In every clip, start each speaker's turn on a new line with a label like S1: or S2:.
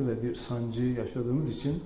S1: sıkıntı ve bir sancı yaşadığımız için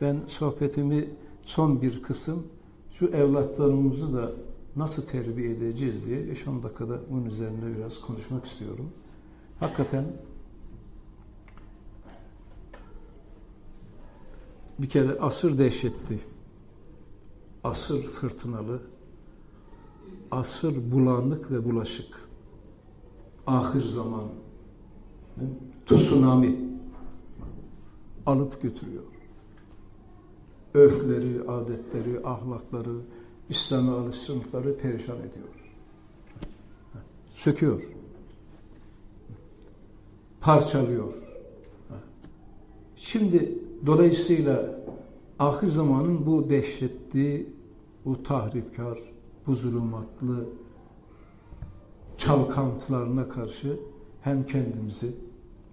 S1: ben sohbetimi son bir kısım şu evlatlarımızı da nasıl terbiye edeceğiz diye 5-10 dakikada bunun üzerinde biraz konuşmak istiyorum. Hakikaten bir kere asır dehşetli, asır fırtınalı, asır bulanık ve bulaşık. Ahir zaman, tsunami alıp götürüyor. Öfleri, adetleri, ahlakları, İslam'a alışkanlıkları perişan ediyor. Söküyor. Parçalıyor. Şimdi dolayısıyla ahir zamanın bu dehşetli, bu tahripkar, bu zulümatlı çalkantılarına karşı hem kendimizi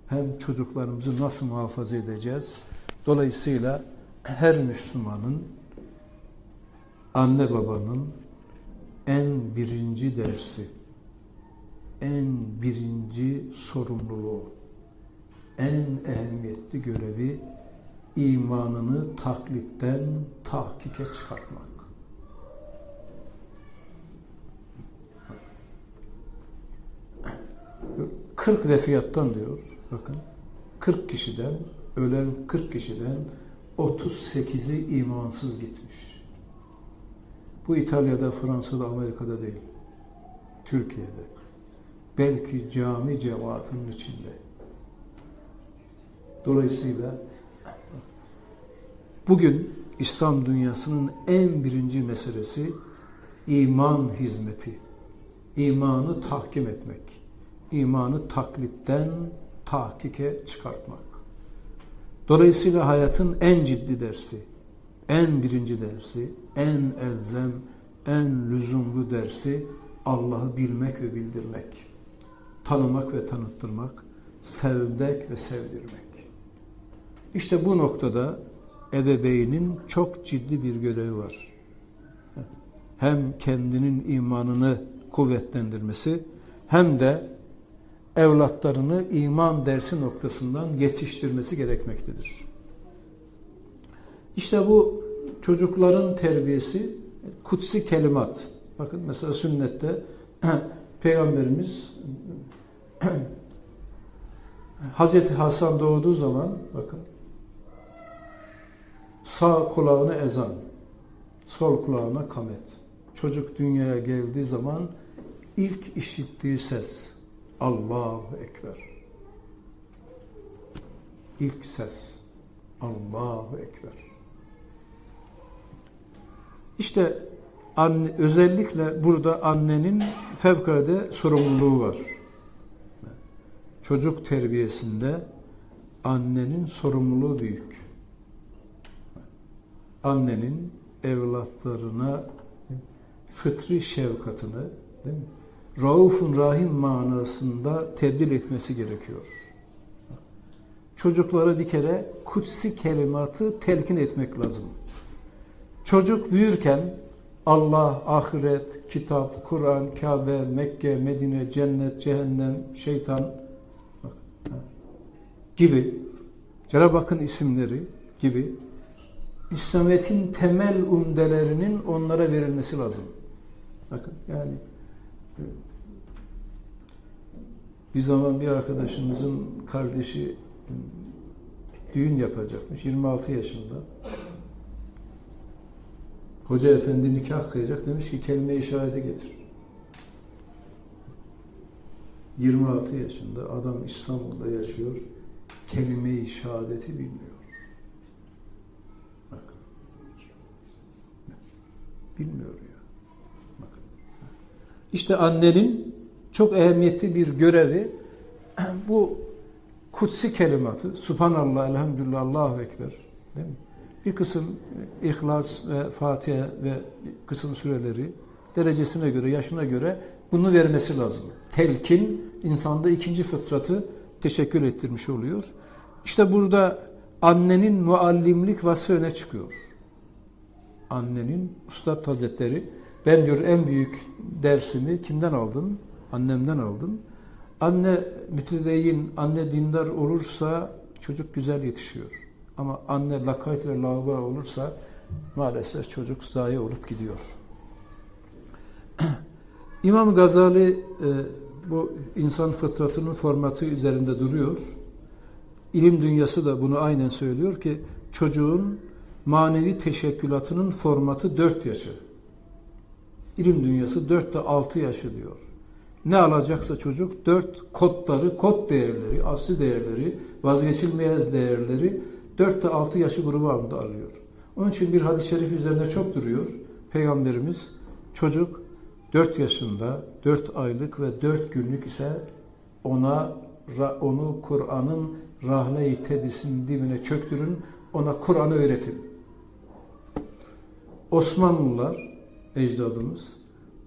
S1: hem çocuklarımızı nasıl muhafaza edeceğiz? Dolayısıyla her Müslümanın anne babanın en birinci dersi, en birinci sorumluluğu, en ehemmiyetli görevi imanını taklitten tahkike çıkartmak. Kırk vefiyattan diyor, bakın, 40 kişiden, ölen 40 kişiden 38'i imansız gitmiş. Bu İtalya'da, Fransa'da, Amerika'da değil. Türkiye'de. Belki cami cemaatinin içinde. Dolayısıyla bugün İslam dünyasının en birinci meselesi iman hizmeti. İmanı tahkim etmek. İmanı taklitten tahkike çıkartmak. Dolayısıyla hayatın en ciddi dersi, en birinci dersi, en elzem, en lüzumlu dersi Allah'ı bilmek ve bildirmek. Tanımak ve tanıttırmak, sevmek ve sevdirmek. İşte bu noktada ebeveynin çok ciddi bir görevi var. Hem kendinin imanını kuvvetlendirmesi hem de evlatlarını iman dersi noktasından yetiştirmesi gerekmektedir. İşte bu çocukların terbiyesi kutsi kelimat. Bakın mesela sünnette Peygamberimiz Hazreti Hasan doğduğu zaman bakın sağ kulağına ezan, sol kulağına kamet. Çocuk dünyaya geldiği zaman ilk işittiği ses Allahu Ekber. İlk ses Allahu Ekber. İşte anne, özellikle burada annenin fevkalade sorumluluğu var. Çocuk terbiyesinde annenin sorumluluğu büyük. Annenin evlatlarına fıtri şefkatını değil mi? Raufun Rahim manasında tebdil etmesi gerekiyor. Çocuklara bir kere kutsi kelimatı telkin etmek lazım. Çocuk büyürken Allah, ahiret, kitap, Kur'an, Kabe, Mekke, Medine, cennet, cehennem, şeytan gibi Cenab-ı Hakk'ın isimleri gibi İslamiyet'in temel umdelerinin onlara verilmesi lazım. Bakın yani bir zaman bir arkadaşımızın kardeşi düğün yapacakmış 26 yaşında. Hoca efendi nikah kıyacak demiş ki kelime-i şehade getir. 26 yaşında adam İstanbul'da yaşıyor. Kelime-i şehadeti bilmiyor. Bakın. Bilmiyor ya. İşte annenin çok ehemmiyetli bir görevi bu kutsi kelimatı Subhanallah, Elhamdülillah, Allahu Ekber değil mi? bir kısım İhlas ve Fatiha ve kısım süreleri derecesine göre, yaşına göre bunu vermesi lazım. Telkin insanda ikinci fıtratı teşekkür ettirmiş oluyor. İşte burada annenin muallimlik vasfı öne çıkıyor. Annenin Üstad Hazretleri ben diyor en büyük dersimi kimden aldım? Annemden aldım. Anne mütedeyin, anne dindar olursa çocuk güzel yetişiyor. Ama anne lakayt ve lavaba olursa maalesef çocuk zayi olup gidiyor. İmam Gazali e, bu insan fıtratının formatı üzerinde duruyor. İlim dünyası da bunu aynen söylüyor ki çocuğun manevi teşekkülatının formatı 4 yaşı. İlim dünyası 4 ile 6 yaşı diyor. Ne alacaksa çocuk 4 kodları, kod değerleri, asli değerleri, vazgeçilmez değerleri 4 ile 6 yaşı grubu altında alıyor. Onun için bir hadis-i şerif üzerinde çok duruyor. Peygamberimiz çocuk 4 yaşında, 4 aylık ve 4 günlük ise ona onu Kur'an'ın rahle-i tedisinin dibine çöktürün, ona Kur'an'ı öğretin. Osmanlılar, ecdadımız,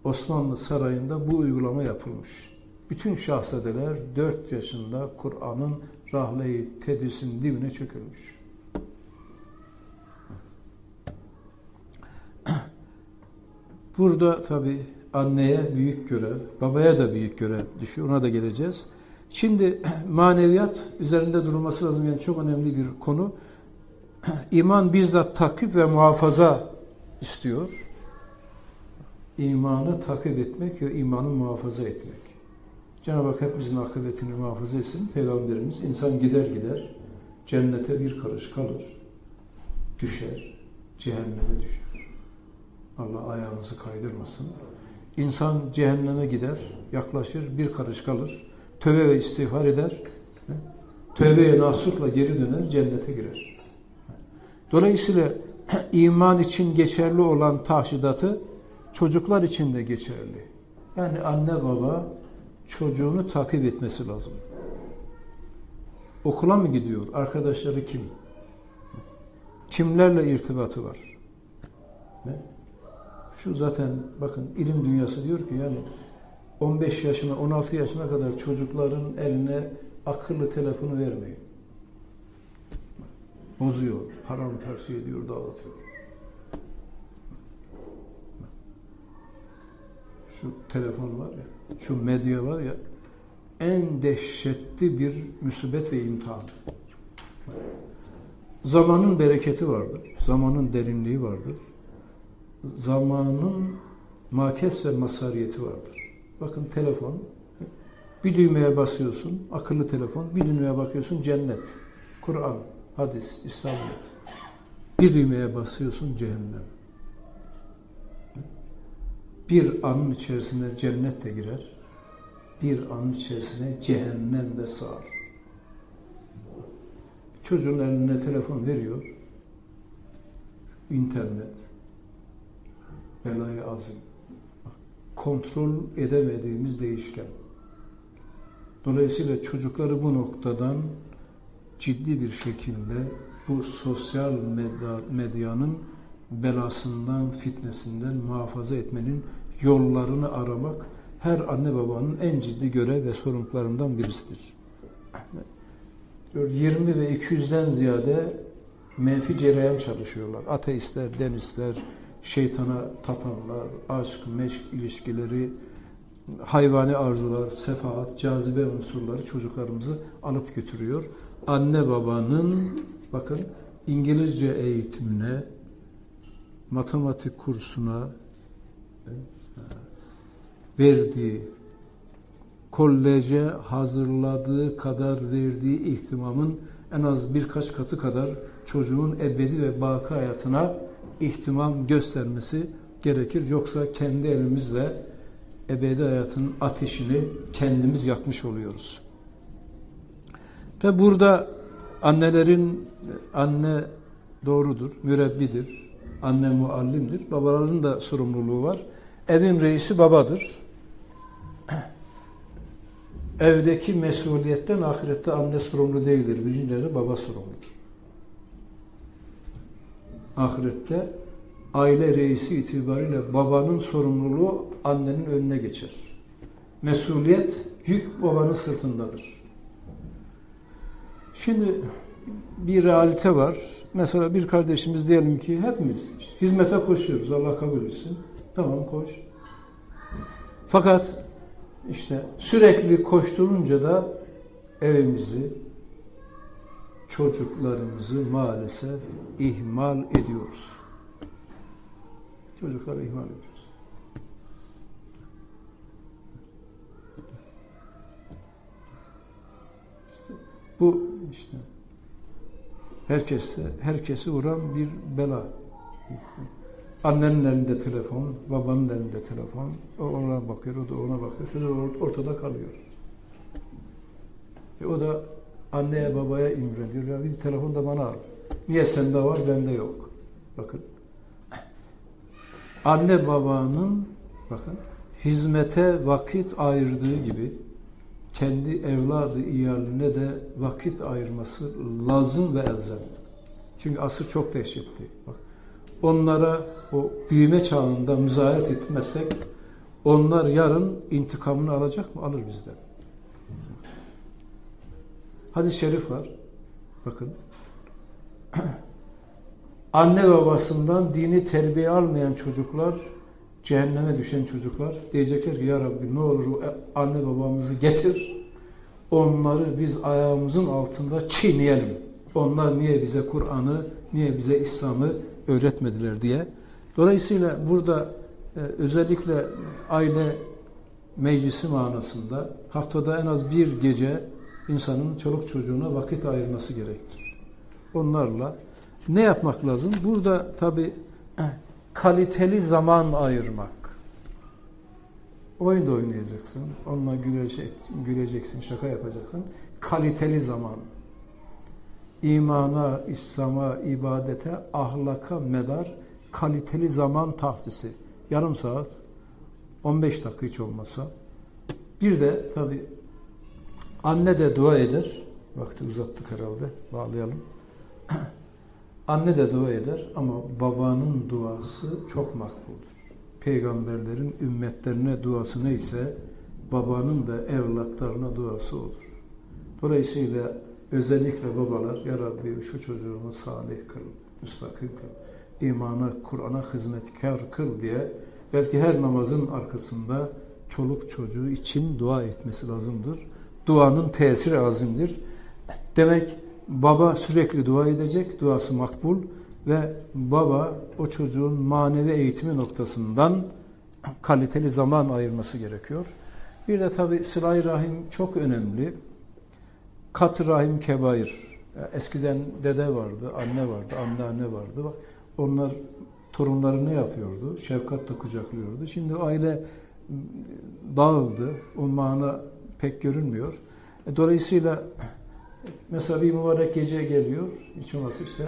S1: Osmanlı sarayında bu uygulama yapılmış. Bütün şahzadeler 4 yaşında Kur'an'ın rahle-i tedrisinin dibine çökülmüş. Burada tabi anneye büyük görev, babaya da büyük görev düşüyor. Ona da geleceğiz. Şimdi maneviyat üzerinde durulması lazım. Yani çok önemli bir konu. İman bizzat takip ve muhafaza istiyor. İmanı takip etmek ve imanı muhafaza etmek. Cenab-ı Hak hepimizin akıbetini muhafaza etsin. Peygamberimiz insan gider gider cennete bir karış kalır. Düşer. Cehenneme düşer. Allah ayağınızı kaydırmasın. İnsan cehenneme gider, yaklaşır, bir karış kalır. Tövbe ve istiğfar eder. Tövbeye nasutla geri döner, cennete girer. Dolayısıyla iman için geçerli olan tahşidatı çocuklar için de geçerli. Yani anne baba çocuğunu takip etmesi lazım. Okula mı gidiyor? Arkadaşları kim? Kimlerle irtibatı var? Ne? Şu zaten bakın ilim dünyası diyor ki yani 15 yaşına 16 yaşına kadar çocukların eline akıllı telefonu vermeyin. Bozuyor, haram tersi ediyor, dağıtıyor. Şu telefon var ya, şu medya var ya, en dehşetli bir müsibet ve imtihan. Zamanın bereketi vardır, zamanın derinliği vardır zamanın makes ve masariyeti vardır. Bakın telefon, bir düğmeye basıyorsun, akıllı telefon, bir düğmeye bakıyorsun cennet, Kur'an, hadis, İslamiyet. Bir düğmeye basıyorsun cehennem. Bir anın içerisine cennet de girer, bir anın içerisine cehennem de sığar. Çocuğun eline telefon veriyor, internet, belayı azim. Kontrol edemediğimiz değişken. Dolayısıyla çocukları bu noktadan ciddi bir şekilde bu sosyal medya, medyanın belasından, fitnesinden muhafaza etmenin yollarını aramak her anne babanın en ciddi görev ve sorumluluklarından birisidir. 20 ve 200'den ziyade menfi cereyan çalışıyorlar. Ateistler, denistler, şeytana tapanlar, aşk, meşk ilişkileri, hayvani arzular, sefahat, cazibe unsurları çocuklarımızı alıp götürüyor. Anne babanın bakın İngilizce eğitimine, matematik kursuna e, verdiği, koleje hazırladığı kadar verdiği ihtimamın en az birkaç katı kadar çocuğun ebedi ve baki hayatına ihtimam göstermesi gerekir. Yoksa kendi elimizle ebedi hayatın ateşini kendimiz yakmış oluyoruz. Ve burada annelerin anne doğrudur, mürebbidir, anne muallimdir. Babaların da sorumluluğu var. Evin reisi babadır. Evdeki mesuliyetten ahirette anne sorumlu değildir. Birincileri baba sorumludur ahirette aile reisi itibariyle babanın sorumluluğu annenin önüne geçer. Mesuliyet, yük babanın sırtındadır. Şimdi bir realite var. Mesela bir kardeşimiz diyelim ki hepimiz hizmete koşuyoruz. Allah kabul etsin. Tamam koş. Fakat işte sürekli koşturunca da evimizi, çocuklarımızı maalesef ihmal ediyoruz. Çocukları ihmal ediyoruz. İşte bu işte herkeste herkesi vuran bir bela. Annenin elinde telefon, babanın elinde telefon. O ona bakıyor, o da ona bakıyor. Çocuk ortada kalıyor. E o da anneye babaya imreniyor. Ya bir telefon da bana al. Niye sende var, bende yok. Bakın. Anne babanın bakın hizmete vakit ayırdığı gibi kendi evladı iyaline de vakit ayırması lazım ve elzem. Çünkü asır çok dehşetli. Bak, onlara o büyüme çağında müzayet etmezsek onlar yarın intikamını alacak mı? Alır bizden. Hadis-i şerif var. Bakın. Anne babasından dini terbiye almayan çocuklar, cehenneme düşen çocuklar diyecekler ki ya Rabbi ne olur anne babamızı getir. Onları biz ayağımızın altında çiğneyelim. Onlar niye bize Kur'an'ı, niye bize İslam'ı öğretmediler diye. Dolayısıyla burada e, özellikle aile meclisi manasında haftada en az bir gece insanın çoluk çocuğuna vakit ayırması gerektir. Onlarla ne yapmak lazım? Burada tabi kaliteli zaman ayırmak. Oyun da oynayacaksın, onunla gülecek, güleceksin, şaka yapacaksın. Kaliteli zaman. İmana, İslam'a, ibadete, ahlaka medar kaliteli zaman tahsisi. Yarım saat, 15 dakika hiç olmasa. Bir de tabi anne de dua eder. Vakti uzattık herhalde. Bağlayalım. Anne de dua eder ama babanın duası çok makbuldur. Peygamberlerin ümmetlerine duası neyse babanın da evlatlarına duası olur. Dolayısıyla özellikle babalar Ya Rabbi şu çocuğumu salih kıl, müstakim kıl, imana, Kur'an'a hizmetkar kıl diye belki her namazın arkasında çoluk çocuğu için dua etmesi lazımdır. Duanın tesiri azimdir. Demek Baba sürekli dua edecek, duası makbul ve baba o çocuğun manevi eğitimi noktasından kaliteli zaman ayırması gerekiyor. Bir de tabi sıla rahim çok önemli. Kat rahim kebair. Eskiden dede vardı, anne vardı, anneanne vardı. Onlar torunları ne yapıyordu? Şefkatle kucaklıyordu. Şimdi aile dağıldı. O mana pek görünmüyor. E, dolayısıyla Mesela bir mübarek gece geliyor, hiç olmazsa işte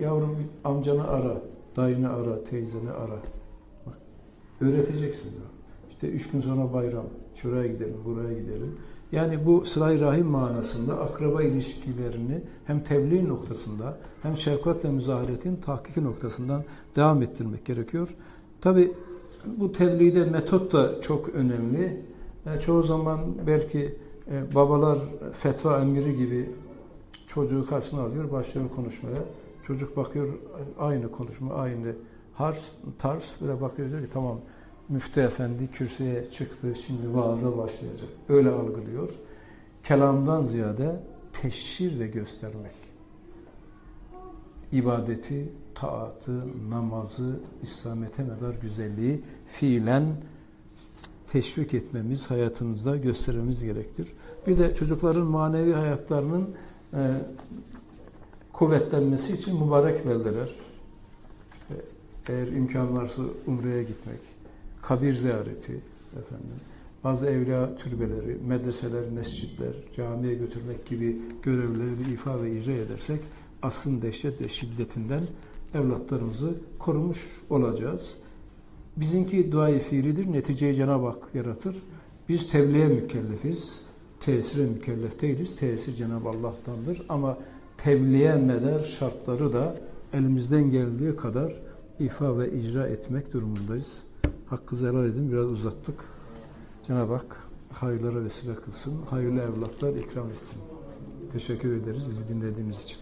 S1: yavrum amcanı ara, dayını ara, teyzeni ara. Bak, öğreteceksin. İşte üç gün sonra bayram, şuraya gidelim, buraya gidelim. Yani bu sıla rahim manasında akraba ilişkilerini hem tebliğ noktasında hem şefkat ve müzaharetin tahkiki noktasından devam ettirmek gerekiyor. Tabi bu tebliğde metot da çok önemli. Yani çoğu zaman belki e, babalar fetva emiri gibi çocuğu karşına alıyor, başlıyor konuşmaya. Çocuk bakıyor aynı konuşma, aynı harf, tarz. Böyle bakıyor diyor ki tamam müftü efendi kürsüye çıktı, şimdi vaaza başlayacak. Öyle algılıyor. Kelamdan ziyade teşhir ve göstermek. İbadeti, taatı, namazı, İslamete medar güzelliği fiilen teşvik etmemiz, hayatımızda göstermemiz gerektir. Bir de çocukların manevi hayatlarının e, kuvvetlenmesi için mübarek beldeler, işte eğer imkan varsa umreye gitmek, kabir ziyareti, efendim, bazı evliya türbeleri, medreseler, mescitler, camiye götürmek gibi görevleri ifa ve icra edersek aslın dehşet ve şiddetinden evlatlarımızı korumuş olacağız. Bizimki duayı fiilidir, neticeyi Cenab-ı Hak yaratır. Biz tebliğe mükellefiz, tesire mükellef değiliz. Tesir Cenab-ı Allah'tandır. Ama tebliğe medar şartları da elimizden geldiği kadar ifa ve icra etmek durumundayız. Hakkı helal edin, biraz uzattık. Cenab-ı Hak hayırlara vesile kılsın, hayırlı evlatlar ikram etsin. Teşekkür ederiz bizi dinlediğiniz için.